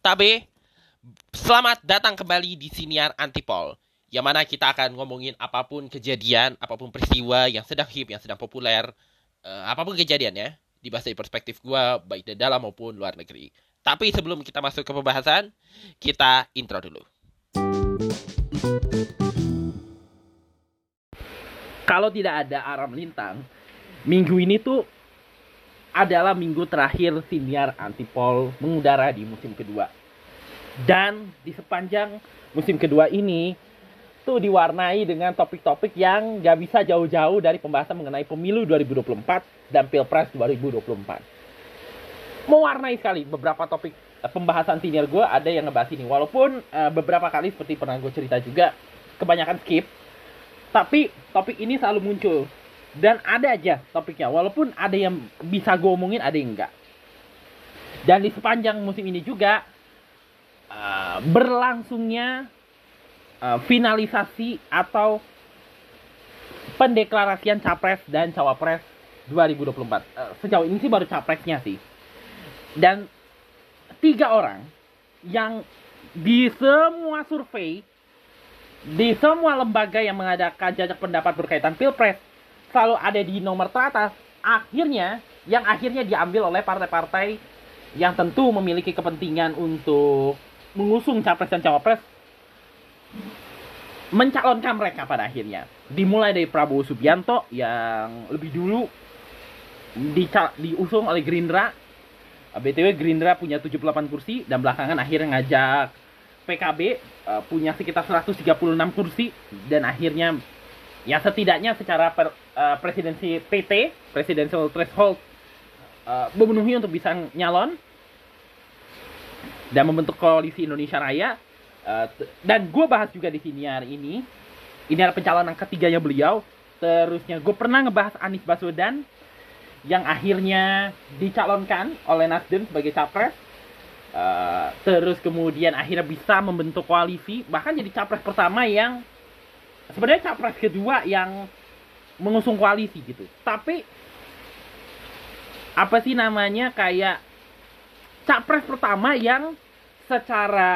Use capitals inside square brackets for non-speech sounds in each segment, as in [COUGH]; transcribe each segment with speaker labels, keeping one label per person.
Speaker 1: Tabe, selamat datang kembali di Siniar Antipol Yang mana kita akan ngomongin apa pun kejadian, apa pun peristiwa yang sedang hip, yang sedang populer uh, Apa pun kejadiannya, dibahas dari perspektif gue, baik dari dalam maupun luar negeri. Tapi sebelum kita masuk ke pembahasan, kita intro dulu. Kalau tidak ada aram lintang, minggu ini tuh adalah minggu terakhir siniar Antipol mengudara di musim kedua. Dan di sepanjang musim kedua ini tuh diwarnai dengan topik-topik yang gak bisa jauh-jauh dari pembahasan mengenai pemilu 2024 dan Pilpres 2024. Mewarnai sekali beberapa topik eh, pembahasan senior gue ada yang ngebahas ini. Walaupun uh, beberapa kali seperti pernah gue cerita juga, kebanyakan skip. Tapi topik ini selalu muncul dan ada aja topiknya. Walaupun ada yang bisa gue omongin ada yang enggak. Dan di sepanjang musim ini juga uh, berlangsungnya uh, finalisasi atau pendeklarasian capres dan cawapres 2024 uh, sejauh ini sih baru capresnya sih. Dan tiga orang yang di semua survei di semua lembaga yang mengadakan jajak pendapat berkaitan pilpres selalu ada di nomor teratas akhirnya yang akhirnya diambil oleh partai-partai yang tentu memiliki kepentingan untuk mengusung capres dan cawapres mencalonkan mereka pada akhirnya. Dimulai dari Prabowo Subianto yang lebih dulu diusung oleh Gerindra. BTW Gerindra punya 78 kursi dan belakangan akhirnya ngajak PKB uh, punya sekitar 136 kursi dan akhirnya ya setidaknya secara per, uh, presidensi PT presidential threshold uh, memenuhi untuk bisa nyalon dan membentuk koalisi Indonesia Raya. Uh, dan gue bahas juga di sini hari ini. Ini adalah pencalonan ketiganya beliau. Terusnya gue pernah ngebahas Anies Baswedan yang akhirnya dicalonkan oleh Nasdem sebagai capres. Uh, terus kemudian akhirnya bisa membentuk koalisi bahkan jadi capres pertama yang sebenarnya capres kedua yang mengusung koalisi gitu. Tapi apa sih namanya kayak capres pertama yang secara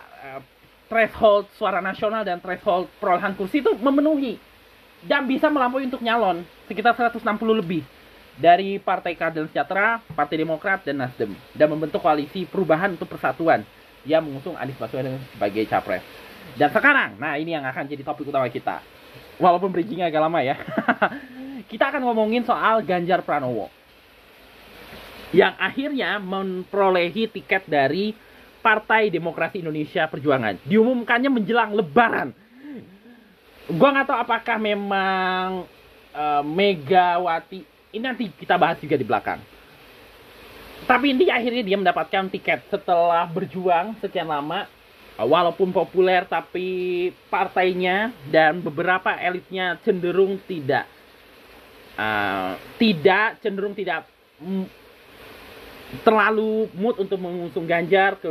Speaker 1: uh, threshold suara nasional dan threshold perolehan kursi itu memenuhi dan bisa melampaui untuk nyalon sekitar 160 lebih dari Partai Keadilan Sejahtera, Partai Demokrat, dan Nasdem. Dan membentuk koalisi perubahan untuk persatuan. Yang mengusung Anies Baswedan sebagai capres. Dan sekarang, nah ini yang akan jadi topik utama kita. Walaupun bridgingnya agak lama ya. [LAUGHS] kita akan ngomongin soal Ganjar Pranowo. Yang akhirnya memperolehi tiket dari Partai Demokrasi Indonesia Perjuangan. Diumumkannya menjelang lebaran. Gua nggak tahu apakah memang uh, Megawati ini nanti kita bahas juga di belakang. Tapi ini akhirnya dia mendapatkan tiket setelah berjuang sekian lama walaupun populer tapi partainya dan beberapa elitnya cenderung tidak uh, tidak cenderung tidak terlalu mood untuk mengusung Ganjar ke,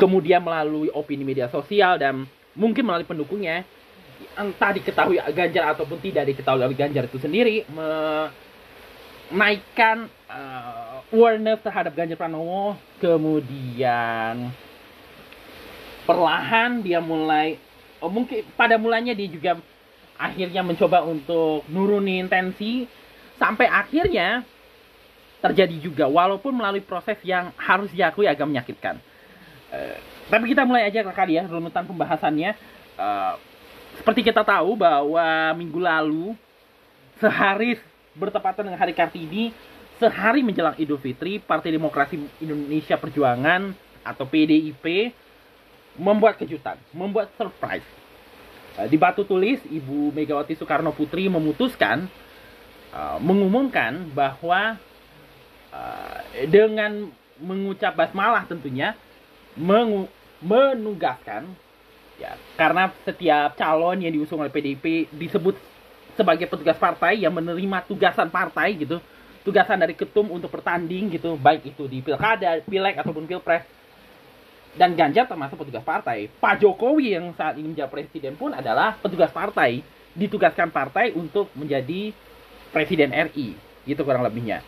Speaker 1: kemudian melalui opini media sosial dan mungkin melalui pendukungnya. Entah diketahui Ganjar ataupun tidak diketahui oleh Ganjar itu sendiri menaikkan uh, awareness terhadap Ganjar Pranowo. Kemudian perlahan dia mulai oh mungkin pada mulanya dia juga akhirnya mencoba untuk nurunin tensi sampai akhirnya terjadi juga walaupun melalui proses yang harus diakui agak menyakitkan. Uh, tapi kita mulai aja kali ya runutan pembahasannya. Uh, seperti kita tahu bahwa minggu lalu sehari bertepatan dengan hari Kartini, sehari menjelang Idul Fitri, Partai Demokrasi Indonesia Perjuangan atau PDIP membuat kejutan, membuat surprise. Eh, di batu tulis, Ibu Megawati Soekarno Putri memutuskan uh, mengumumkan bahwa uh, dengan mengucap basmalah tentunya mengu menugaskan ya karena setiap calon yang diusung oleh PDIP disebut sebagai petugas partai yang menerima tugasan partai gitu tugasan dari ketum untuk bertanding gitu baik itu di pilkada, pileg ataupun pilpres dan Ganjar termasuk petugas partai. Pak Jokowi yang saat ini menjadi presiden pun adalah petugas partai, ditugaskan partai untuk menjadi presiden RI, gitu kurang lebihnya.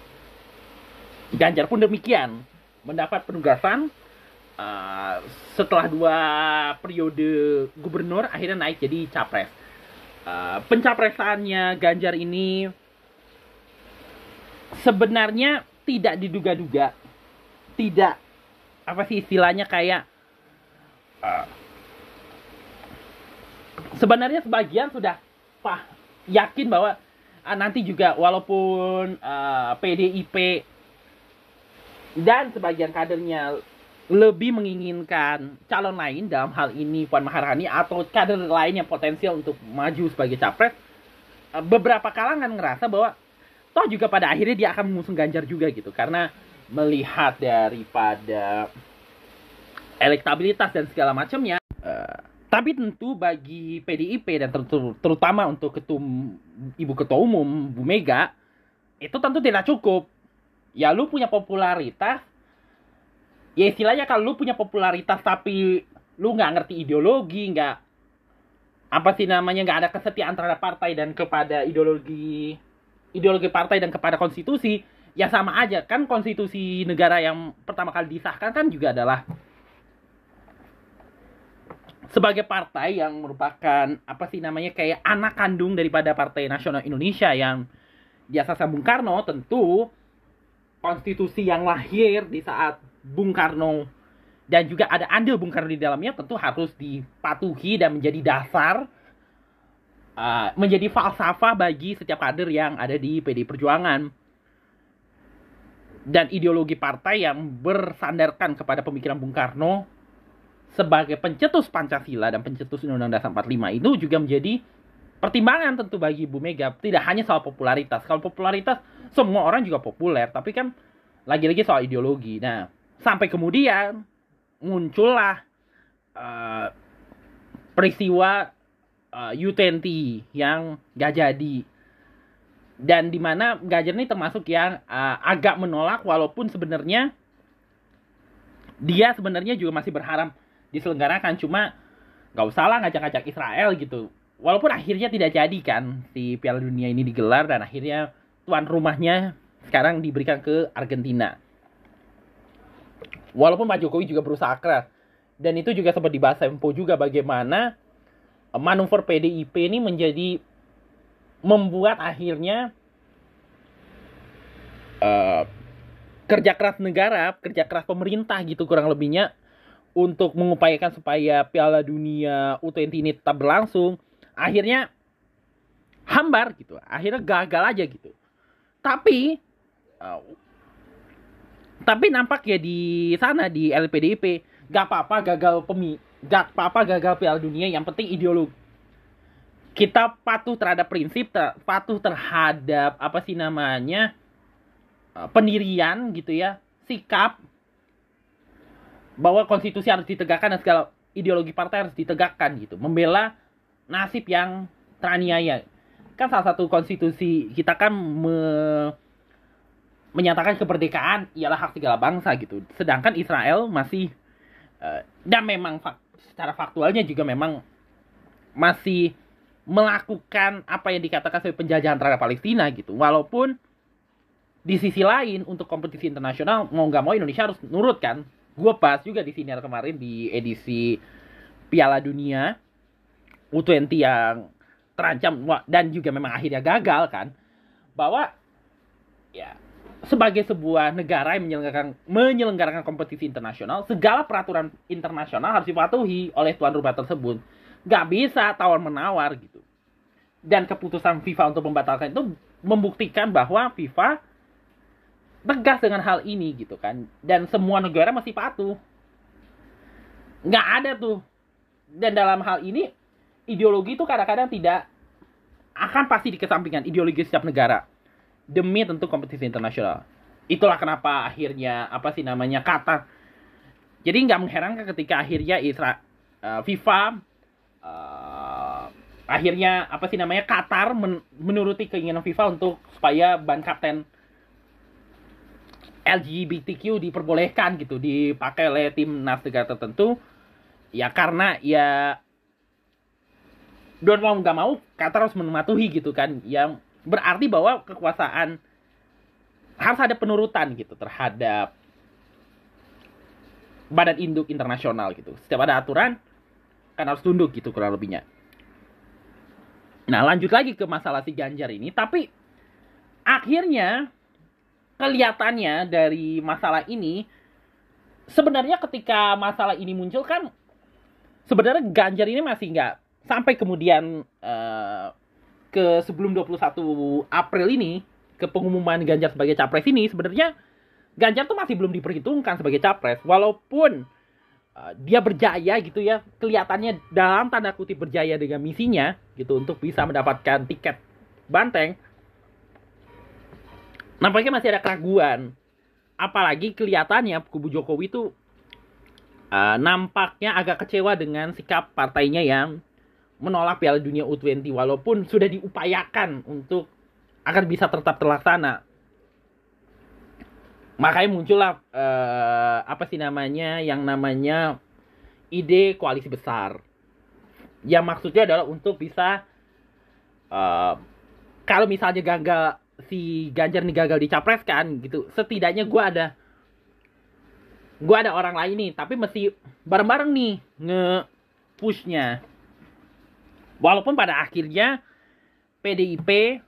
Speaker 1: Ganjar pun demikian, mendapat penugasan uh, setelah dua periode gubernur akhirnya naik jadi capres. Uh, pencapresannya Ganjar ini sebenarnya tidak diduga-duga, tidak apa sih istilahnya kayak uh, sebenarnya sebagian sudah pah yakin bahwa uh, nanti juga walaupun uh, PDIP dan sebagian kadernya lebih menginginkan calon lain dalam hal ini Puan Maharani atau kader lain yang potensial untuk maju sebagai capres, uh, beberapa kalangan ngerasa bahwa toh juga pada akhirnya dia akan mengusung Ganjar juga gitu. Karena melihat daripada elektabilitas dan segala macamnya. Uh, tapi tentu bagi PDIP dan ter terutama untuk ketum ibu ketua umum Bu Mega itu tentu tidak cukup. Ya lu punya popularitas, ya istilahnya kalau lu punya popularitas tapi lu nggak ngerti ideologi, nggak apa sih namanya nggak ada kesetiaan terhadap partai dan kepada ideologi ideologi partai dan kepada konstitusi, ya sama aja. Kan konstitusi negara yang pertama kali disahkan kan juga adalah sebagai partai yang merupakan apa sih namanya kayak anak kandung daripada Partai Nasional Indonesia yang biasa Bung Karno tentu konstitusi yang lahir di saat Bung Karno dan juga ada andil Bung Karno di dalamnya tentu harus dipatuhi dan menjadi dasar uh, menjadi falsafah bagi setiap kader yang ada di PD Perjuangan dan ideologi partai yang bersandarkan kepada pemikiran Bung Karno sebagai pencetus Pancasila dan pencetus Undang-Undang Dasar 45 itu juga menjadi pertimbangan tentu bagi Ibu Mega tidak hanya soal popularitas. Kalau popularitas semua orang juga populer, tapi kan lagi-lagi soal ideologi. Nah, sampai kemudian muncullah uh, peristiwa uh, U20 yang gak jadi. Dan di mana Gajar ini termasuk yang uh, agak menolak walaupun sebenarnya dia sebenarnya juga masih berharap diselenggarakan. Cuma nggak usah lah ngajak-ngajak Israel gitu. Walaupun akhirnya tidak jadi kan si Piala Dunia ini digelar dan akhirnya tuan rumahnya sekarang diberikan ke Argentina. Walaupun Pak Jokowi juga berusaha keras. Dan itu juga sempat dibahas Tempo juga bagaimana manuver PDIP ini menjadi membuat akhirnya uh, kerja keras negara, kerja keras pemerintah gitu kurang lebihnya untuk mengupayakan supaya Piala Dunia U20 ini tetap berlangsung, akhirnya hambar gitu. Akhirnya gagal aja gitu. Tapi uh, tapi nampak ya di sana di LPDIP gak apa-apa gagal pemi gak apa-apa gagal Piala Dunia yang penting ideologi kita patuh terhadap prinsip ter, patuh terhadap apa sih namanya uh, pendirian gitu ya sikap bahwa konstitusi harus ditegakkan dan segala ideologi partai harus ditegakkan gitu membela nasib yang teraniaya. Kan salah satu konstitusi kita kan me, menyatakan kemerdekaan ialah hak segala bangsa gitu. Sedangkan Israel masih uh, dan memang fak, secara faktualnya juga memang masih melakukan apa yang dikatakan sebagai penjajahan terhadap Palestina gitu. Walaupun di sisi lain untuk kompetisi internasional mau nggak mau Indonesia harus nurut kan. Gue pas juga di sini kemarin di edisi Piala Dunia U20 yang terancam dan juga memang akhirnya gagal kan. Bahwa ya sebagai sebuah negara yang menyelenggarakan menyelenggarakan kompetisi internasional segala peraturan internasional harus dipatuhi oleh tuan rumah tersebut. Nggak bisa tawar menawar gitu dan keputusan FIFA untuk membatalkan itu membuktikan bahwa FIFA tegas dengan hal ini gitu kan. Dan semua negara masih patuh. Nggak ada tuh. Dan dalam hal ini ideologi itu kadang-kadang tidak akan pasti dikesampingkan ideologi setiap negara. Demi tentu kompetisi internasional. Itulah kenapa akhirnya apa sih namanya kata jadi nggak mengherankan ketika akhirnya Isra, uh, FIFA uh, akhirnya apa sih namanya Qatar men menuruti keinginan FIFA untuk supaya ban kapten LGBTQ diperbolehkan gitu dipakai oleh timnas negara tertentu ya karena ya don mau nggak mau Qatar harus mematuhi gitu kan yang berarti bahwa kekuasaan harus ada penurutan gitu terhadap badan induk internasional gitu. Setiap ada aturan kan harus tunduk gitu kurang lebihnya. Nah, lanjut lagi ke masalah si Ganjar ini, tapi akhirnya kelihatannya dari masalah ini sebenarnya ketika masalah ini muncul kan sebenarnya Ganjar ini masih nggak sampai kemudian uh, ke sebelum 21 April ini ke pengumuman Ganjar sebagai capres ini sebenarnya Ganjar tuh masih belum diperhitungkan sebagai capres. Walaupun uh, dia berjaya gitu ya. Kelihatannya dalam tanda kutip berjaya dengan misinya gitu untuk bisa mendapatkan tiket banteng. Nampaknya masih ada keraguan. Apalagi kelihatannya kubu Jokowi itu uh, nampaknya agak kecewa dengan sikap partainya yang menolak Piala Dunia U20 walaupun sudah diupayakan untuk agar bisa tetap terlaksana. Makanya muncullah uh, apa sih namanya yang namanya ide koalisi besar. Yang maksudnya adalah untuk bisa uh, kalau misalnya gagal si Ganjar nih gagal dicapreskan gitu, setidaknya gue ada gue ada orang lain nih, tapi mesti bareng-bareng nih nge pushnya Walaupun pada akhirnya PDIP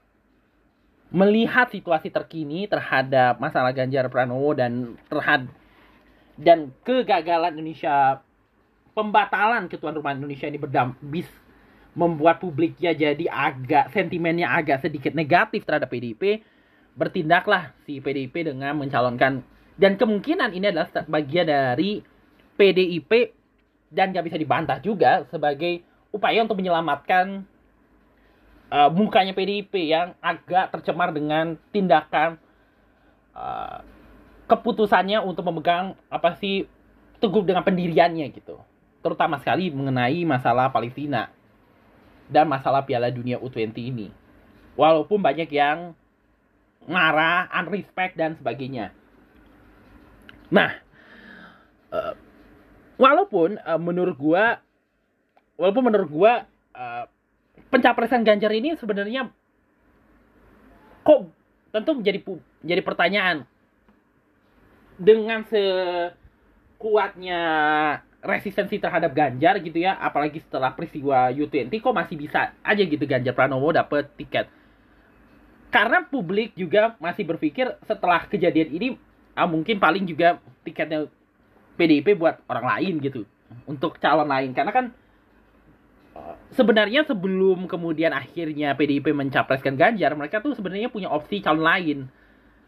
Speaker 1: melihat situasi terkini terhadap masalah Ganjar Pranowo dan terhadap dan kegagalan Indonesia pembatalan ketuan rumah Indonesia ini berdampis membuat publiknya jadi agak sentimennya agak sedikit negatif terhadap PDIP bertindaklah si PDIP dengan mencalonkan dan kemungkinan ini adalah bagian dari PDIP dan gak bisa dibantah juga sebagai upaya untuk menyelamatkan uh, mukanya PDIP yang agak tercemar dengan tindakan uh, keputusannya untuk memegang apa sih teguh dengan pendiriannya gitu. Terutama sekali mengenai masalah Palestina dan masalah Piala Dunia U20 ini. Walaupun banyak yang marah, unrespect dan sebagainya. Nah uh, walaupun menurut gua walaupun menurut gua pencapresan Ganjar ini sebenarnya kok tentu menjadi jadi pertanyaan. Dengan sekuatnya resistensi terhadap Ganjar gitu ya apalagi setelah peristiwa U20 kok masih bisa aja gitu Ganjar Pranowo dapet tiket. Karena publik juga masih berpikir setelah kejadian ini ah, mungkin paling juga tiketnya PDIP buat orang lain gitu untuk calon lain. Karena kan sebenarnya sebelum kemudian akhirnya PDIP mencapreskan Ganjar, mereka tuh sebenarnya punya opsi calon lain.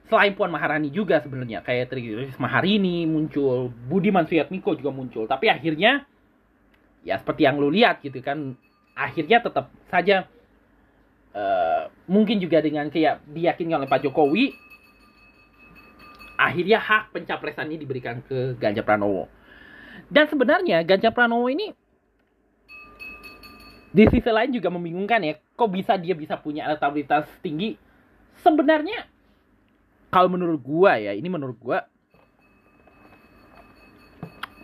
Speaker 1: Selain Puan Maharani juga sebenarnya kayak Tri Risma hari ini muncul, Budiman Suyatmiko juga muncul. Tapi akhirnya ya seperti yang lu lihat gitu kan, akhirnya tetap saja uh, mungkin juga dengan kayak diyakinkan oleh Pak Jokowi akhirnya hak pencapresan ini diberikan ke Ganjar Pranowo. Dan sebenarnya Ganjar Pranowo ini di sisi lain juga membingungkan ya kok bisa dia bisa punya elektabilitas tinggi? Sebenarnya kalau menurut gua ya ini menurut gua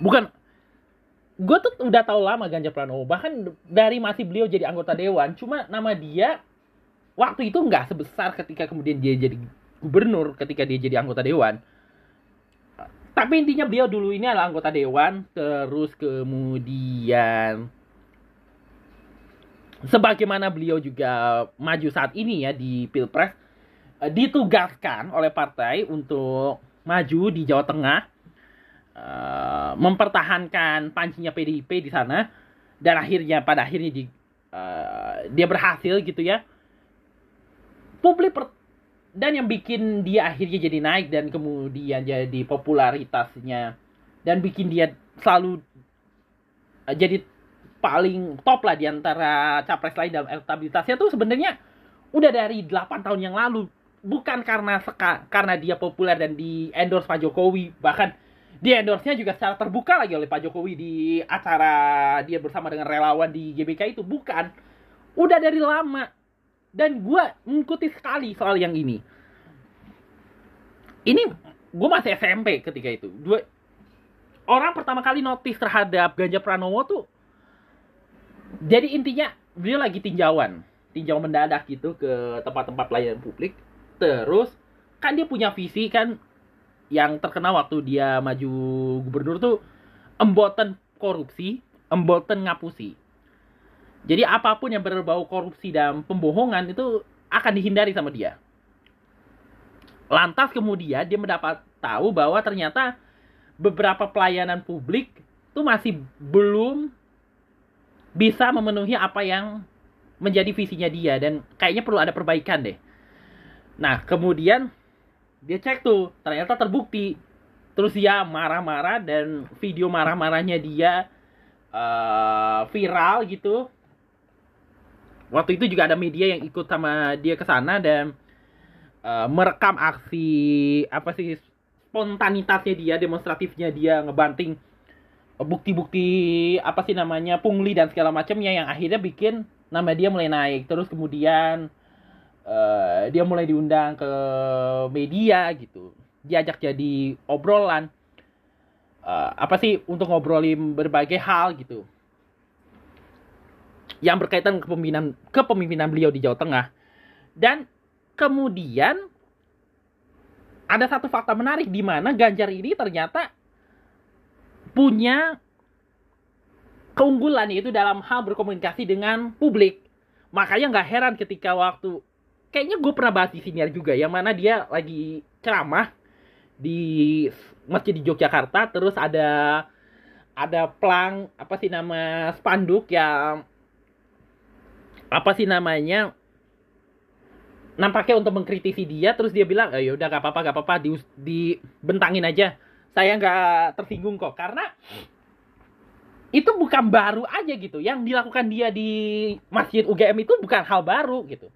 Speaker 1: bukan gua tuh udah tahu lama Ganjar Pranowo. Bahkan dari masih beliau jadi anggota dewan cuma nama dia waktu itu nggak sebesar ketika kemudian dia jadi gubernur ketika dia jadi anggota dewan. Tapi intinya beliau dulu ini adalah anggota dewan terus kemudian sebagaimana beliau juga maju saat ini ya di Pilpres eh, ditugaskan oleh partai untuk maju di Jawa Tengah uh, mempertahankan pancinya PDIP di sana dan akhirnya pada akhirnya di, uh, dia berhasil gitu ya. Publik per, dan yang bikin dia akhirnya jadi naik dan kemudian jadi popularitasnya dan bikin dia selalu jadi paling top lah di antara capres lain dalam elektabilitasnya tuh sebenarnya udah dari 8 tahun yang lalu. Bukan karena seka, karena dia populer dan di endorse Pak Jokowi. Bahkan di endorse-nya juga secara terbuka lagi oleh Pak Jokowi di acara dia bersama dengan relawan di GBK itu. Bukan. Udah dari lama. Dan gue mengikuti sekali soal yang ini. Ini gue masih SMP ketika itu. Dua orang pertama kali notice terhadap Ganjar Pranowo tuh jadi intinya beliau lagi tinjauan tinjauan mendadak gitu ke tempat-tempat pelayanan publik terus kan dia punya visi kan yang terkenal waktu dia maju gubernur tuh emboten korupsi, emboten ngapusi. Jadi apa pun yang berbau korupsi dan pembohongan itu akan dihindari sama dia. Lantas kemudian dia mendapat tahu bahwa ternyata beberapa pelayanan publik itu masih belum bisa memenuhi apa yang menjadi visinya dia dan kayaknya perlu ada perbaikan deh. Nah, kemudian dia cek tuh, ternyata terbukti. Terus dia marah-marah dan video marah-marahnya dia uh, viral gitu. Waktu itu juga ada media yang ikut sama dia ke sana dan uh, merekam aksi apa sih spontanitasnya dia, demonstratifnya dia ngebanting bukti-bukti apa sih namanya pungli dan segala macamnya yang akhirnya bikin nama dia mulai naik. Terus kemudian uh, dia mulai diundang ke media gitu. Diajak jadi obrolan. Uh, apa sih untuk ngobrolin berbagai hal gitu. Yang berkaitan kepemimpinan kepemimpinan beliau di Jawa Tengah. Dan kemudian ada satu fakta menarik di mana Ganjar ini ternyata punya keunggulan itu dalam hal berkomunikasi dengan publik. Makanya nggak heran ketika waktu kayaknya gue pernah bahas di sini juga yang mana dia lagi ceramah di masjid di Yogyakarta terus ada ada plang apa sih nama spanduk yang apa sih namanya nampaknya untuk mengkritisi dia terus dia bilang eh, ya udah gak apa-apa gak apa-apa di dibentangin aja saya nggak tersinggung kok karena itu bukan baru aja gitu. Yang dilakukan dia di Masjid UGM itu bukan hal baru gitu.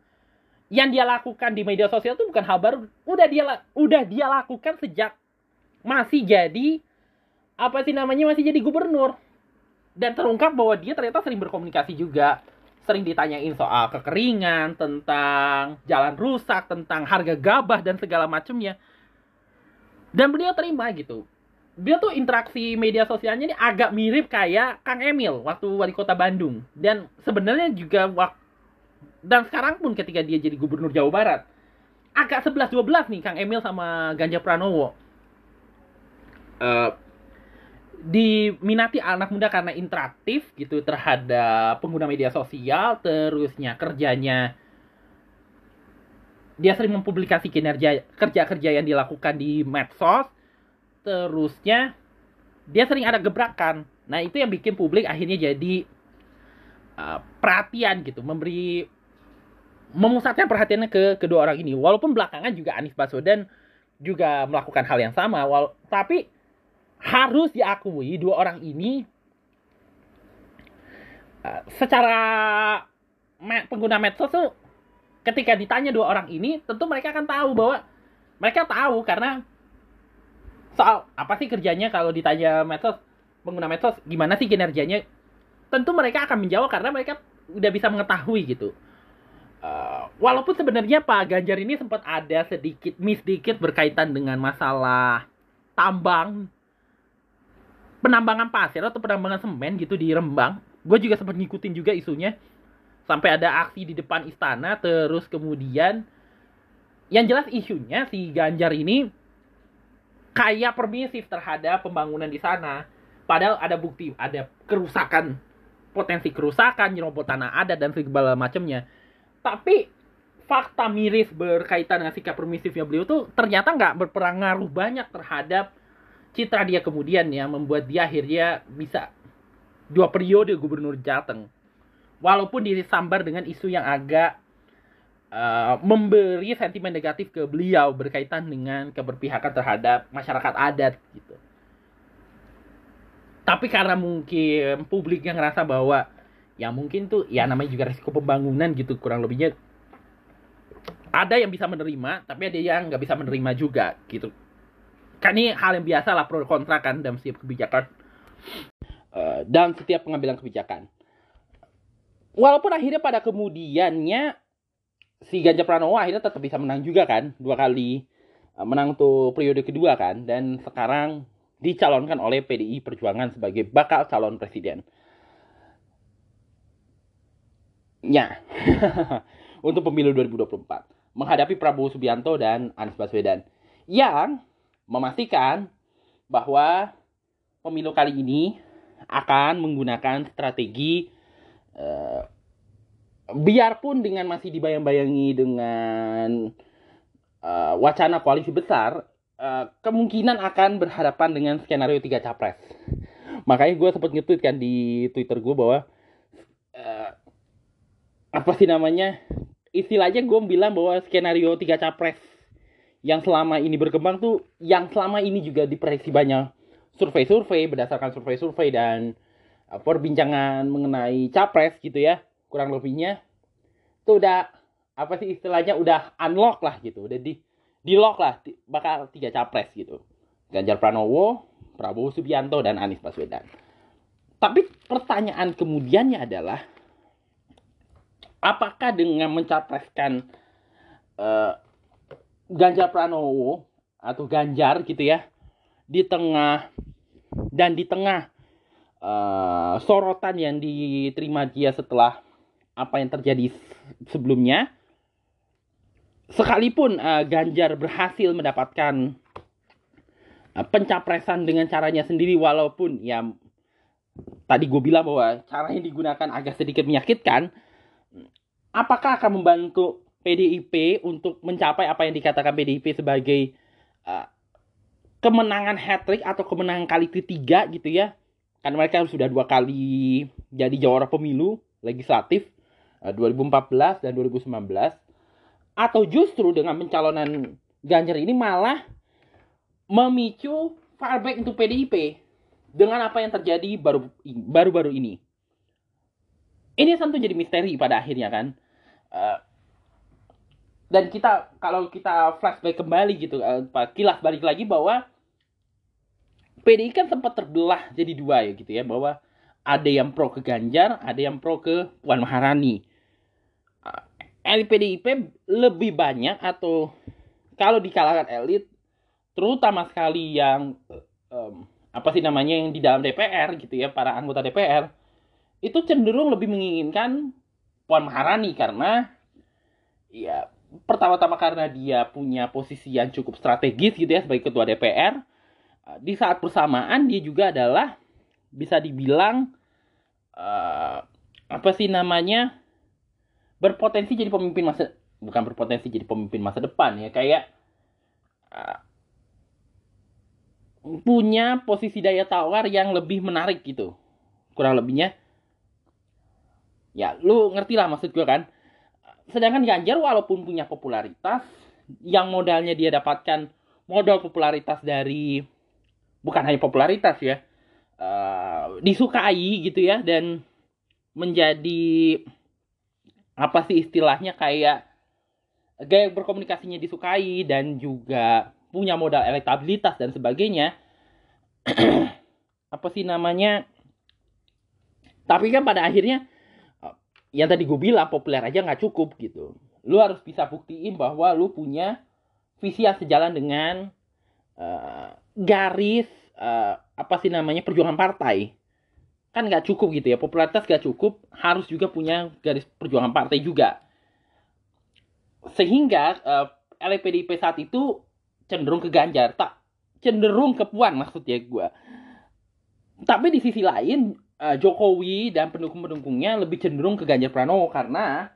Speaker 1: Yang dia lakukan di media sosial itu bukan hal baru. Udah dia udah dia lakukan sejak masih jadi apa sih namanya masih jadi gubernur. Dan terungkap bahwa dia ternyata sering berkomunikasi juga. Sering ditanyain soal kekeringan, tentang jalan rusak, tentang harga gabah dan segala macamnya. Dan beliau terima gitu dia tuh interaksi media sosialnya ini agak mirip kayak Kang Emil waktu wali kota Bandung. Dan sebenarnya juga waktu dan sekarang pun ketika dia jadi gubernur Jawa Barat agak 11-12 nih Kang Emil sama Ganjar Pranowo. Uh, diminati anak muda karena interaktif gitu terhadap pengguna media sosial terusnya kerjanya dia sering mempublikasi kinerja kerja-kerja yang dilakukan di medsos terusnya dia sering ada gebrakan. Nah, itu yang bikin publik akhirnya jadi uh, perhatian gitu, memberi memusatkan perhatiannya ke kedua orang ini. Walaupun belakangan juga Anies Baswedan juga melakukan hal yang sama, wal tapi harus diakui dua orang ini uh, secara me pengguna medsos tuh ketika ditanya dua orang ini, tentu mereka akan tahu bahwa mereka tahu karena soal apa sih kerjanya kalau ditanya medsos pengguna medsos gimana sih kinerjanya? Tentu mereka akan menjawab karena mereka udah bisa mengetahui gitu. Uh, walaupun sebenarnya Pak Ganjar ini sempat ada sedikit miss sedikit berkaitan dengan masalah tambang penambangan pasir atau penambangan semen gitu di Rembang. Gue juga sempat ngikutin juga isunya. Sampai ada aksi di depan istana terus kemudian yang jelas isunya si Ganjar ini kayak permisif terhadap pembangunan di sana. Padahal ada bukti, ada kerusakan, potensi kerusakan, nyerobot tanah adat dan segala macamnya. Tapi fakta miris berkaitan dengan sikap permisifnya beliau tuh ternyata nggak berpengaruh banyak terhadap citra dia kemudian yang membuat dia akhirnya bisa dua periode gubernur Jateng. Walaupun disambar dengan isu yang agak uh, memberi sentimen negatif ke beliau berkaitan dengan keberpihakan terhadap masyarakat adat gitu. Tapi karena mungkin publik yang ngerasa bahwa ya mungkin tuh ya namanya juga risiko pembangunan gitu kurang lebihnya. Ada yang bisa menerima tapi ada yang nggak bisa menerima juga gitu. Kan ini hal yang biasa lah pro kontra kan dalam setiap kebijakan. Uh, dalam setiap pengambilan kebijakan. Walaupun akhirnya pada kemudiannya si Ganjar Pranowo akhirnya tetap bisa menang juga kan dua kali eh, menang tuh periode kedua kan dan sekarang dicalonkan oleh PDI Perjuangan sebagai bakal calon presiden. Ya, [LAUGHS] untuk pemilu 2024 menghadapi Prabowo Subianto dan Anies Baswedan yang memastikan bahwa pemilu kali ini akan menggunakan strategi uh, biarpun dengan masih dibayang-bayangi dengan uh, wacana koalisi besar, uh, kemungkinan akan berhadapan dengan skenario tiga capres. Makanya gue sempat nge kan di Twitter gue bahwa uh, apa sih namanya istilahnya gue bilang bahwa skenario tiga capres yang selama ini berkembang tuh yang selama ini juga diprediksi banyak survei-survei berdasarkan survei-survei dan perbincangan mengenai capres gitu ya kurang lebihnya tuh udah apa sih istilahnya udah unlock lah gitu udah di di lock lah bakal tiga capres gitu. Ganjar Pranowo Prabowo Subianto dan Anies Baswedan. Tapi pertanyaan kemudiannya adalah apakah dengan mencapreskan uh, Ganjar Pranowo atau Ganjar gitu ya di tengah dan di tengah uh, sorotan yang diterima dia setelah apa yang terjadi sebelumnya. Sekalipun uh, Ganjar berhasil mendapatkan uh, pencapresan dengan caranya sendiri walaupun ya tadi gue bilang bahwa cara yang digunakan agak sedikit menyakitkan apakah akan membantu PDIP untuk mencapai apa yang dikatakan PDIP sebagai uh, kemenangan hat trick atau kemenangan kali ketiga gitu ya? Karena mereka sudah dua kali jadi jawara pemilu legislatif 2014 eh, dan 2019 atau justru dengan pencalonan Ganjar ini malah memicu fallback untuk PDIP dengan apa yang terjadi baru baru-baru ini. Ini tentu jadi misteri pada akhirnya kan. Uh, dan kita kalau kita flashback kembali gitu, uh, kilas balik lagi bahwa PDI kan sempat terbelah jadi dua ya gitu ya bahwa ada yang pro ke Ganjar, ada yang pro ke Puan Maharani elit PDIP lebih banyak atau kalau di kalangan elit terutama sekali yang um, apa sih namanya yang di dalam DPR gitu ya para anggota DPR itu cenderung lebih menginginkan Puan Maharani karena ya pertama-tama karena dia punya posisi yang cukup strategis gitu ya sebagai ketua DPR di saat bersamaan dia juga adalah bisa dibilang uh, apa sih namanya berpotensi jadi pemimpin masa bukan berpotensi jadi pemimpin masa depan ya kayak uh, punya posisi daya tawar yang lebih menarik gitu. Kurang lebihnya ya lu ngerti lah maksud gue kan. Sedangkan Ganjar walaupun punya popularitas yang modalnya dia dapatkan modal popularitas dari bukan hanya popularitas ya uh, disukai gitu ya dan menjadi apa sih istilahnya kayak gaya berkomunikasinya disukai dan juga punya modal elektabilitas dan sebagainya. [CLEARS THROAT] Apa sih namanya? Tapi kan pada akhirnya yang tadi gue bilang populer aja nggak cukup gitu. Lu harus bisa buktiin bahwa lu punya visi yang sejalan dengan uh, garis uh, apa sih namanya perjuangan partai kan nggak cukup gitu ya popularitas nggak cukup harus juga punya garis perjuangan partai juga. Sehingga uh, eh, saat itu cenderung ke Ganjar tak cenderung ke Puan maksudnya gue tapi di sisi lain uh, Jokowi dan pendukung-pendukungnya lebih cenderung ke Ganjar Pranowo karena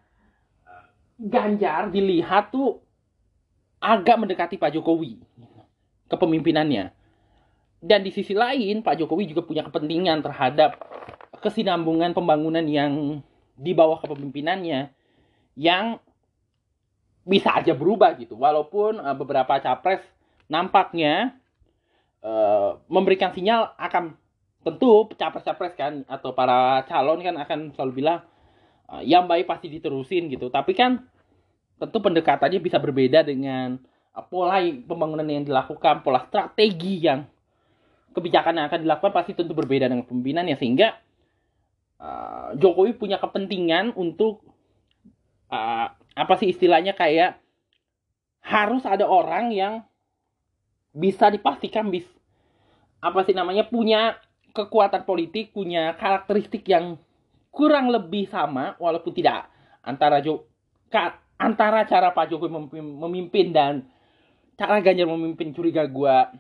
Speaker 1: uh, Ganjar dilihat tuh agak mendekati Pak Jokowi kepemimpinannya dan di sisi lain, Pak Jokowi juga punya kepentingan terhadap kesinambungan pembangunan yang di bawah kepemimpinannya yang bisa aja berubah gitu. Walaupun uh, beberapa capres nampaknya uh, memberikan sinyal akan tentu capres-capres kan atau para calon kan akan selalu bilang uh, yang baik pasti diterusin gitu. Tapi kan tentu pendekatannya bisa berbeda dengan uh, pola pembangunan yang dilakukan, pola strategi yang kebijakan yang akan dilakukan pasti tentu berbeda dengan pemimpinannya sehingga uh, Jokowi punya kepentingan untuk uh, apa sih istilahnya kayak harus ada orang yang bisa dipastikan bis apa sih namanya punya kekuatan politik punya karakteristik yang kurang lebih sama walaupun tidak antara Jo antara cara Pak Jokowi memimpin, memimpin dan cara Ganjar memimpin curiga gua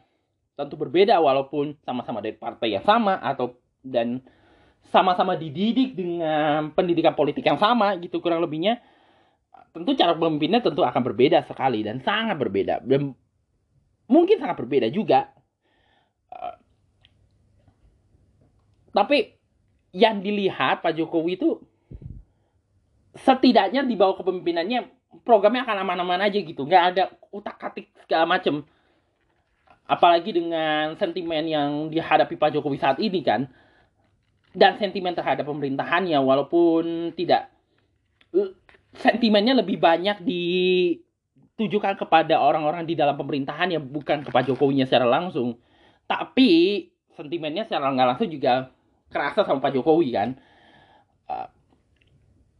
Speaker 1: tentu berbeda walaupun sama-sama dari partai yang sama atau dan sama-sama dididik dengan pendidikan politik yang sama gitu kurang lebihnya tentu cara pemimpinnya tentu akan berbeda sekali dan sangat berbeda. Dan mungkin sangat berbeda juga. Uh, tapi yang dilihat Pak Jokowi itu setidaknya di bawah kepemimpinannya programnya akan aman-aman aja gitu. Nggak ada utak atik segala macem apalagi dengan sentimen yang dihadapi Pak Jokowi saat ini kan? Dan sentimen terhadap pemerintahannya walaupun tidak eh, sentimennya lebih banyak ditujukan kepada orang-orang di dalam pemerintahan yang bukan ke Pak Jokowinya secara langsung. Tapi sentimennya secara nggak langsung juga kerasa sama Pak Jokowi kan? Uh,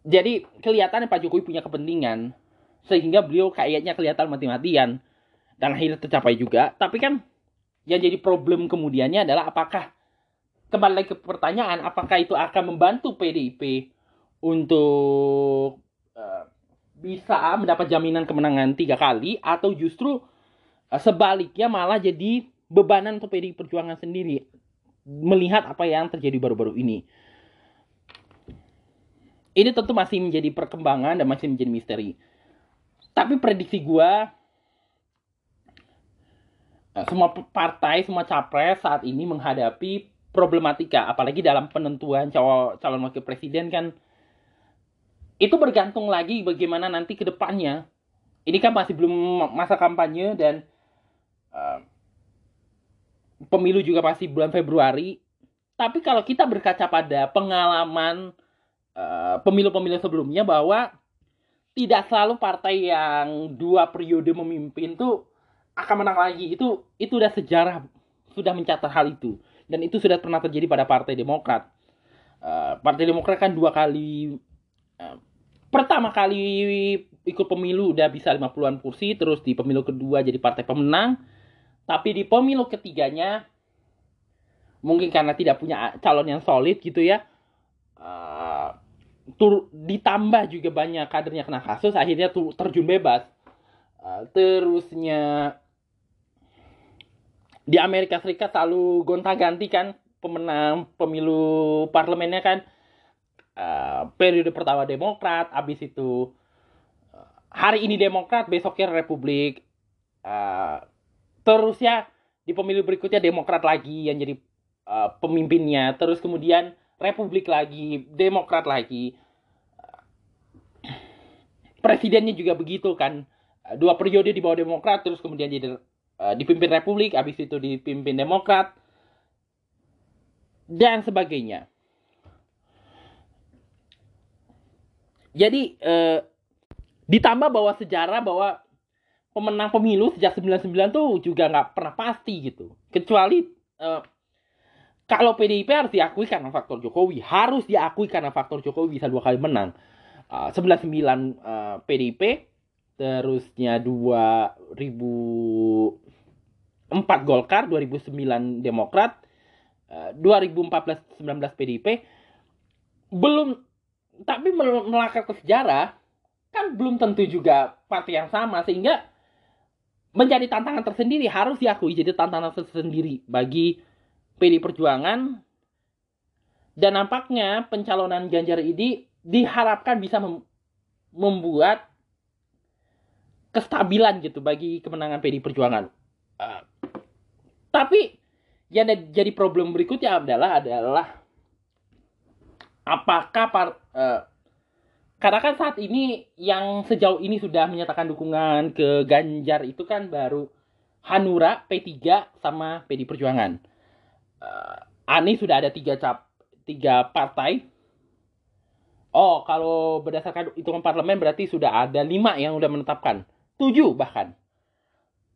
Speaker 1: jadi kelihatan Pak Jokowi punya kepentingan sehingga beliau kayaknya kelihatan mati-matian dan akhirnya tercapai juga. Tapi kan yang jadi problem kemudiannya adalah apakah kembali lagi ke pertanyaan apakah itu akan membantu PDIP untuk uh, bisa mendapat jaminan kemenangan tiga kali atau justru uh, sebaliknya malah jadi bebanan untuk PDI Perjuangan sendiri melihat apa yang terjadi baru-baru ini. Ini tentu masih menjadi perkembangan dan masih menjadi misteri. Tapi prediksi gue semua partai, semua capres saat ini menghadapi problematika, apalagi dalam penentuan calon, calon wakil presiden kan itu bergantung lagi bagaimana nanti ke depannya. Ini kan masih belum masa kampanye dan uh, pemilu juga masih bulan Februari. Tapi kalau kita berkaca pada pengalaman uh, pemilu-pemilu sebelumnya bahwa tidak selalu partai yang dua periode memimpin tuh akan menang lagi. Itu itu udah sejarah sudah mencatat hal itu. Dan itu sudah pernah terjadi pada Partai Demokrat. Uh, Partai Demokrat kan dua kali uh, pertama kali ikut pemilu udah bisa 50-an kursi terus di pemilu kedua jadi partai pemenang. Tapi di pemilu ketiganya mungkin karena tidak punya calon yang solid gitu ya uh, tur ditambah juga banyak kadernya kena kasus akhirnya tuh terjun bebas. Uh, terusnya di Amerika Serikat selalu gonta-ganti kan pemenang pemilu parlemennya kan. Uh, periode pertama Demokrat, habis itu uh, hari ini Demokrat, besoknya Republik, uh, terus ya di pemilu berikutnya Demokrat lagi yang jadi uh, pemimpinnya, terus kemudian Republik lagi, Demokrat lagi, presidennya juga begitu kan, dua periode di bawah Demokrat, terus kemudian jadi uh, dipimpin Republik, habis itu dipimpin Demokrat, dan sebagainya. Jadi uh, ditambah bahwa sejarah bahwa pemenang pemilu sejak 99 tuh juga nggak pernah pasti gitu. Kecuali uh, kalau PDIP harus diakui karena faktor Jokowi, harus diakui karena faktor Jokowi bisa dua kali menang. Uh, 99 uh, PDIP, terusnya 2000 4 Golkar, 2009 Demokrat, 2014 19 PDIP belum tapi melangkah ke sejarah kan belum tentu juga partai yang sama sehingga menjadi tantangan tersendiri harus diakui jadi tantangan tersendiri bagi PD Perjuangan dan nampaknya pencalonan Ganjar ini diharapkan bisa mem membuat kestabilan gitu bagi kemenangan PD Perjuangan. Uh, tapi yang jadi problem berikutnya adalah adalah apakah par, uh, karena kan saat ini yang sejauh ini sudah menyatakan dukungan ke Ganjar itu kan baru Hanura, P3 sama PD Perjuangan. Uh, Anies sudah ada tiga cap tiga partai. Oh, kalau berdasarkan hitungan parlemen berarti sudah ada lima yang sudah menetapkan. Tujuh bahkan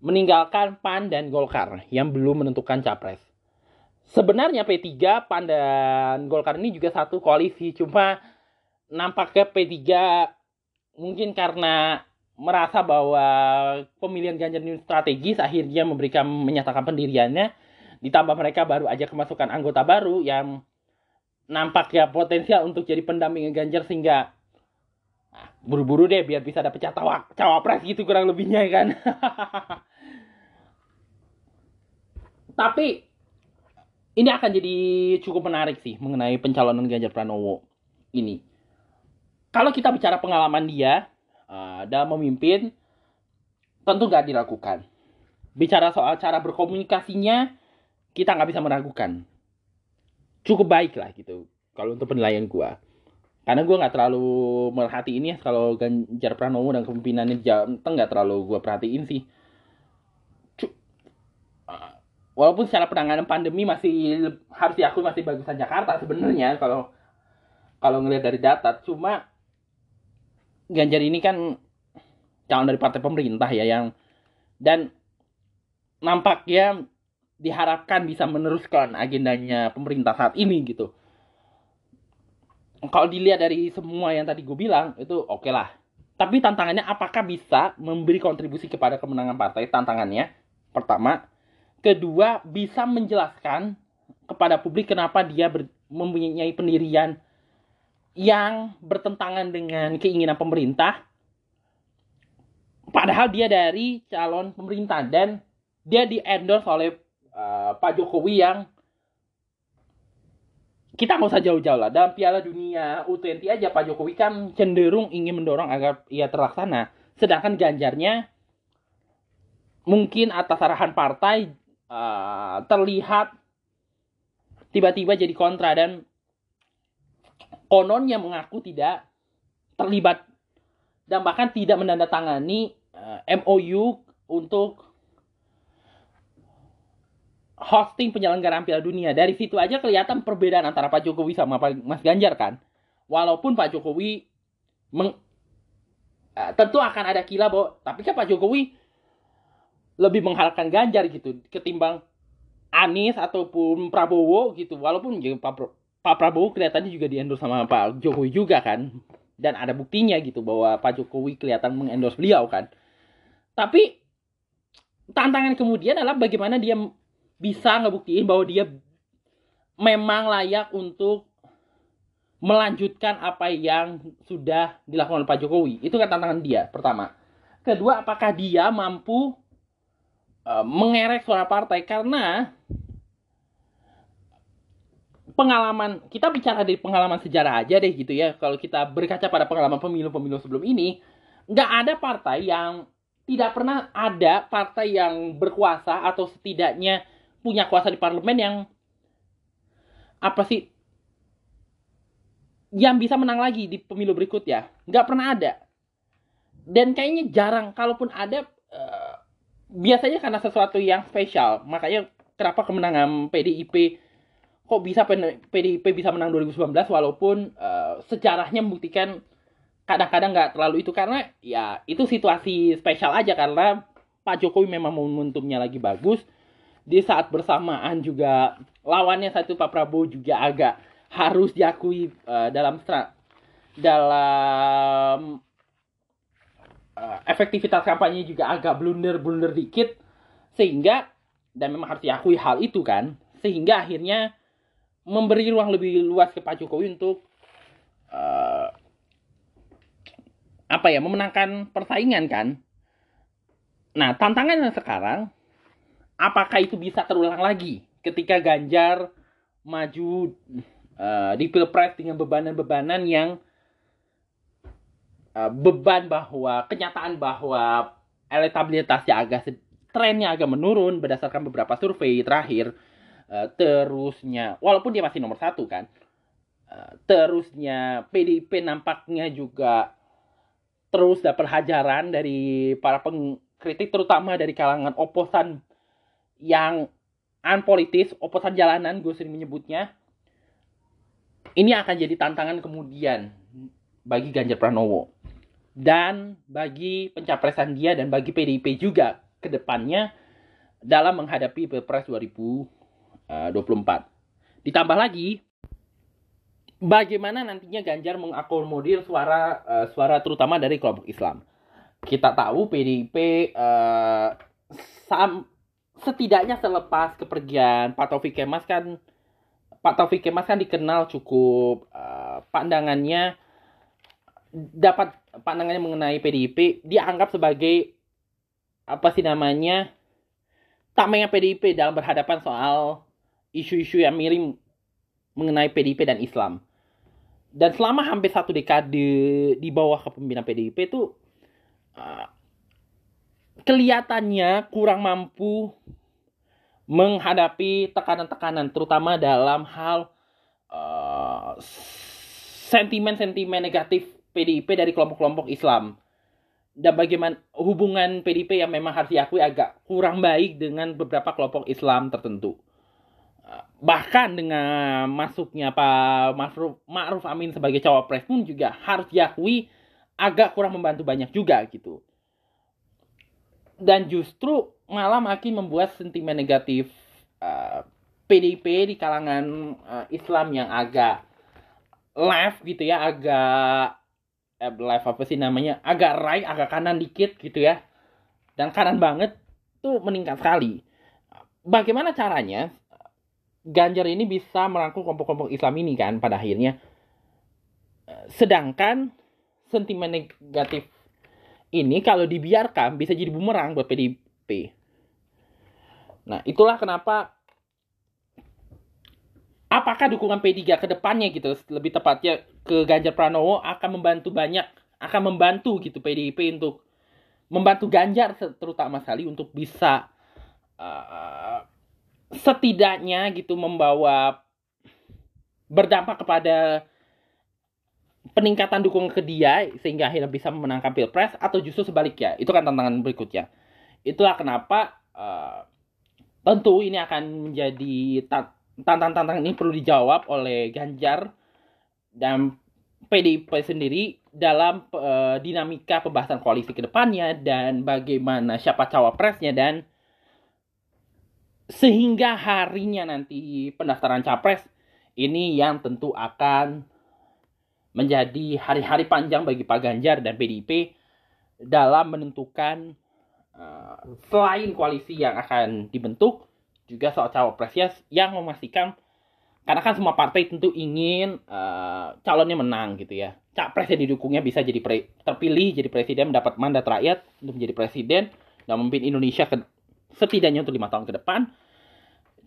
Speaker 1: meninggalkan PAN dan Golkar yang belum menentukan capres. Sebenarnya P3, PAN dan Golkar ini juga satu koalisi, cuma nampaknya P3 mungkin karena merasa bahwa pemilihan Ganjar ini strategis akhirnya memberikan menyatakan pendiriannya ditambah mereka baru aja kemasukan anggota baru yang nampaknya potensial untuk jadi pendamping Ganjar sehingga nah, buru-buru deh biar bisa dapet cawapres gitu kurang lebihnya kan [LAUGHS] Tapi ini akan jadi cukup menarik sih mengenai pencalonan Ganjar Pranowo ini. Kalau kita bicara pengalaman dia uh, dalam memimpin, tentu nggak diragukan. Bicara soal cara berkomunikasinya, kita nggak bisa meragukan. Cukup baik lah gitu, kalau untuk penilaian gua. Karena gua nggak terlalu merhati ini kalau Ganjar Pranowo dan kepemimpinannya Jawa Tengah nggak terlalu gua perhatiin sih walaupun secara penanganan pandemi masih harus diakui masih bagusan Jakarta sebenarnya kalau kalau ngelihat dari data cuma Ganjar ini kan calon dari partai pemerintah ya yang dan nampaknya diharapkan bisa meneruskan agendanya pemerintah saat ini gitu. Kalau dilihat dari semua yang tadi gue bilang itu oke okay lah. Tapi tantangannya apakah bisa memberi kontribusi kepada kemenangan partai? Tantangannya pertama Kedua, bisa menjelaskan kepada publik kenapa dia ber, mempunyai pendirian yang bertentangan dengan keinginan pemerintah. Padahal dia dari calon pemerintah dan dia di endorse oleh uh, Pak Jokowi yang kita nggak usah jauh-jauh lah dalam Piala Dunia U20 aja Pak Jokowi kan cenderung ingin mendorong agar ia terlaksana sedangkan Ganjarnya mungkin atas arahan partai uh, terlihat tiba-tiba jadi kontra dan kononnya mengaku tidak terlibat dan bahkan tidak menandatangani uh, MOU untuk hosting penyelenggaraan Piala Dunia. Dari situ aja kelihatan perbedaan antara Pak Jokowi sama Pak Mas Ganjar kan. Walaupun Pak Jokowi meng, uh, tentu akan ada kila bahwa tapi kan Pak Jokowi lebih mengharapkan Ganjar gitu ketimbang Anies ataupun Prabowo gitu walaupun ya, Pak, Pak Prabowo kelihatannya juga diendorse sama Pak Jokowi juga kan dan ada buktinya gitu bahwa Pak Jokowi kelihatan mengendorse beliau kan tapi tantangan kemudian adalah bagaimana dia bisa ngebuktiin bahwa dia memang layak untuk melanjutkan apa yang sudah dilakukan oleh Pak Jokowi. Itu kan tantangan dia, pertama. Kedua, apakah dia mampu Eh, mengerek suara partai karena pengalaman kita bicara dari pengalaman sejarah aja deh gitu ya. Kalau kita berkaca pada pengalaman pemilu-pemilu sebelum ini nggak ada partai yang tidak pernah ada partai yang berkuasa atau setidaknya punya kuasa di parlemen yang apa sih yang bisa menang lagi di pemilu berikutnya nggak pernah ada. Dan kayaknya jarang kalaupun ada biasanya karena sesuatu yang spesial makanya kenapa kemenangan PDIP kok bisa PDIP bisa menang 2019 walaupun uh, sejarahnya membuktikan kadang-kadang nggak terlalu itu. Karena ya itu situasi spesial aja karena Pak Jokowi memang momentumnya lagi bagus. Di saat bersamaan juga lawannya satu Pak Prabowo juga agak harus diakui uh, dalam dalam uh, efektivitas kampanye juga agak blunder-blunder dikit sehingga dan memang harus diakui hal itu kan sehingga akhirnya memberi ruang lebih luas ke Pak Jokowi untuk uh, apa ya memenangkan persaingan kan. Nah tantangannya sekarang apakah itu bisa terulang lagi ketika Ganjar maju uh, di pilpres dengan bebanan-bebanan yang uh, beban bahwa kenyataan bahwa elektabilitasnya agak trennya agak menurun berdasarkan beberapa survei terakhir uh, terusnya walaupun dia masih nomor satu kan uh, terusnya PDIP nampaknya juga terus dapat hajaran dari para pengkritik terutama dari kalangan oposan yang unpolitis, oposan jalanan gue sering menyebutnya. Ini akan jadi tantangan kemudian bagi Ganjar Pranowo dan bagi pencapresan dia dan bagi PDIP juga ke depannya dalam menghadapi Pilpres 2024. Ditambah lagi bagaimana nantinya Ganjar mengakomodir suara uh, suara terutama dari kelompok Islam. Kita tahu PDIP uh, sam, setidaknya selepas kepergian Pak Taufik Kemas kan Pak Taufik Kemas kan dikenal cukup uh, pandangannya dapat pandangannya mengenai PDIP dianggap sebagai apa sih namanya tamengnya PDIP dalam berhadapan soal isu-isu yang miring mengenai PDIP dan Islam. Dan selama hampir satu dekade di bawah kepemimpinan PDIP itu uh, kelihatannya kurang mampu menghadapi tekanan-tekanan, terutama dalam hal uh, sentimen-sentimen negatif PDIP dari kelompok-kelompok Islam dan bagaimana hubungan PDIP yang memang harus diakui agak kurang baik dengan beberapa kelompok Islam tertentu. Bahkan dengan masuknya Pak Ma'ruf, Amin sebagai cawapres pun juga harus diakui agak kurang membantu banyak juga gitu. Dan justru malah makin membuat sentimen negatif uh, PDIP di kalangan uh, Islam yang agak left gitu ya, agak eh, live apa sih namanya? Agak right agak kanan dikit gitu ya. Dan kanan banget tuh meningkat sekali. Bagaimana caranya Ganjar ini bisa merangkul kelompok-kelompok Islam ini kan pada akhirnya? Sedangkan sentimen negatif ini kalau dibiarkan bisa jadi bumerang buat PDIP nah itulah kenapa apakah dukungan P3 ke depannya gitu lebih tepatnya ke Ganjar Pranowo akan membantu banyak akan membantu gitu PDIP untuk membantu Ganjar terutama sekali untuk bisa uh, setidaknya gitu membawa berdampak kepada peningkatan dukungan ke dia sehingga akhirnya bisa memenangkan pilpres atau justru sebaliknya. Itu kan tantangan berikutnya. Itulah kenapa uh, tentu ini akan menjadi tantangan-tantangan ini perlu dijawab oleh Ganjar dan PDIP sendiri dalam uh, dinamika pembahasan koalisi ke depannya dan bagaimana siapa cawapresnya dan sehingga harinya nanti pendaftaran capres ini yang tentu akan menjadi hari-hari panjang bagi Pak Ganjar dan PDIP dalam menentukan uh, selain koalisi yang akan dibentuk juga soal cawapresnya yang memastikan karena kan semua partai tentu ingin uh, calonnya menang gitu ya. Capres yang didukungnya bisa jadi pre, terpilih jadi presiden mendapat mandat rakyat untuk menjadi presiden dan memimpin Indonesia ke, setidaknya untuk lima tahun ke depan.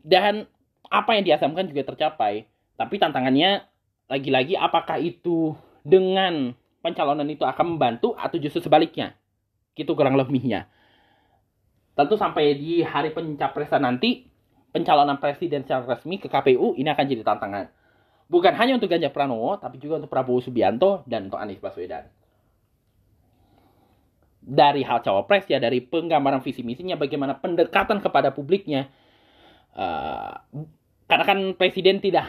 Speaker 1: Dan apa yang diasamkan juga tercapai. Tapi tantangannya lagi-lagi apakah itu dengan pencalonan itu akan membantu atau justru sebaliknya? Gitu kurang lebihnya. Tentu sampai di hari pencapresan nanti pencalonan presiden secara resmi ke KPU ini akan jadi tantangan. Bukan hanya untuk Ganjar Pranowo, tapi juga untuk Prabowo Subianto dan untuk Anies Baswedan. Dari hal cawapres ya, dari penggambaran visi misinya, bagaimana pendekatan kepada publiknya. Uh, karena kan presiden tidak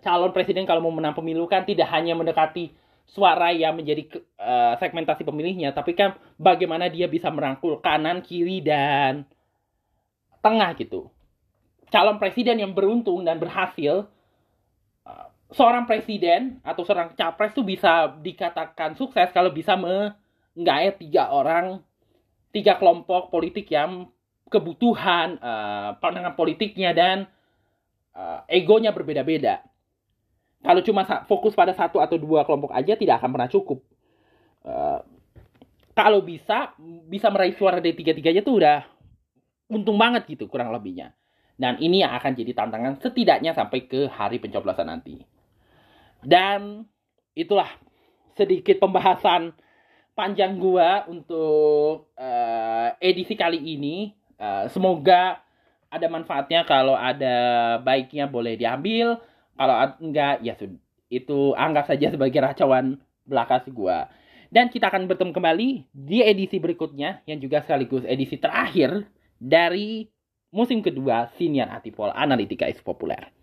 Speaker 1: calon presiden kalau mau menang pemilu kan tidak hanya mendekati suara yang menjadi uh, segmentasi pemilihnya, tapi kan bagaimana dia bisa merangkul kanan, kiri dan tengah gitu calon presiden yang beruntung dan berhasil uh, seorang presiden atau seorang capres tuh bisa dikatakan sukses kalau bisa menggait tiga orang tiga kelompok politik yang kebutuhan uh, pandangan politiknya dan uh, egonya berbeda-beda. Kalau cuma fokus pada satu atau dua kelompok aja tidak akan pernah cukup. Uh, kalau bisa bisa meraih suara dari tiga-tiganya tuh udah untung banget gitu kurang lebihnya dan ini yang akan jadi tantangan setidaknya sampai ke hari pencoblosan nanti. Dan itulah sedikit pembahasan panjang gua untuk uh, edisi kali ini. Uh, semoga ada manfaatnya kalau ada baiknya boleh diambil. Kalau enggak ya itu anggap saja sebagai racauan belaka gua. Dan kita akan bertemu kembali di edisi berikutnya yang juga sekaligus edisi terakhir dari musim kedua Sinian Atipol Analitika is Populer.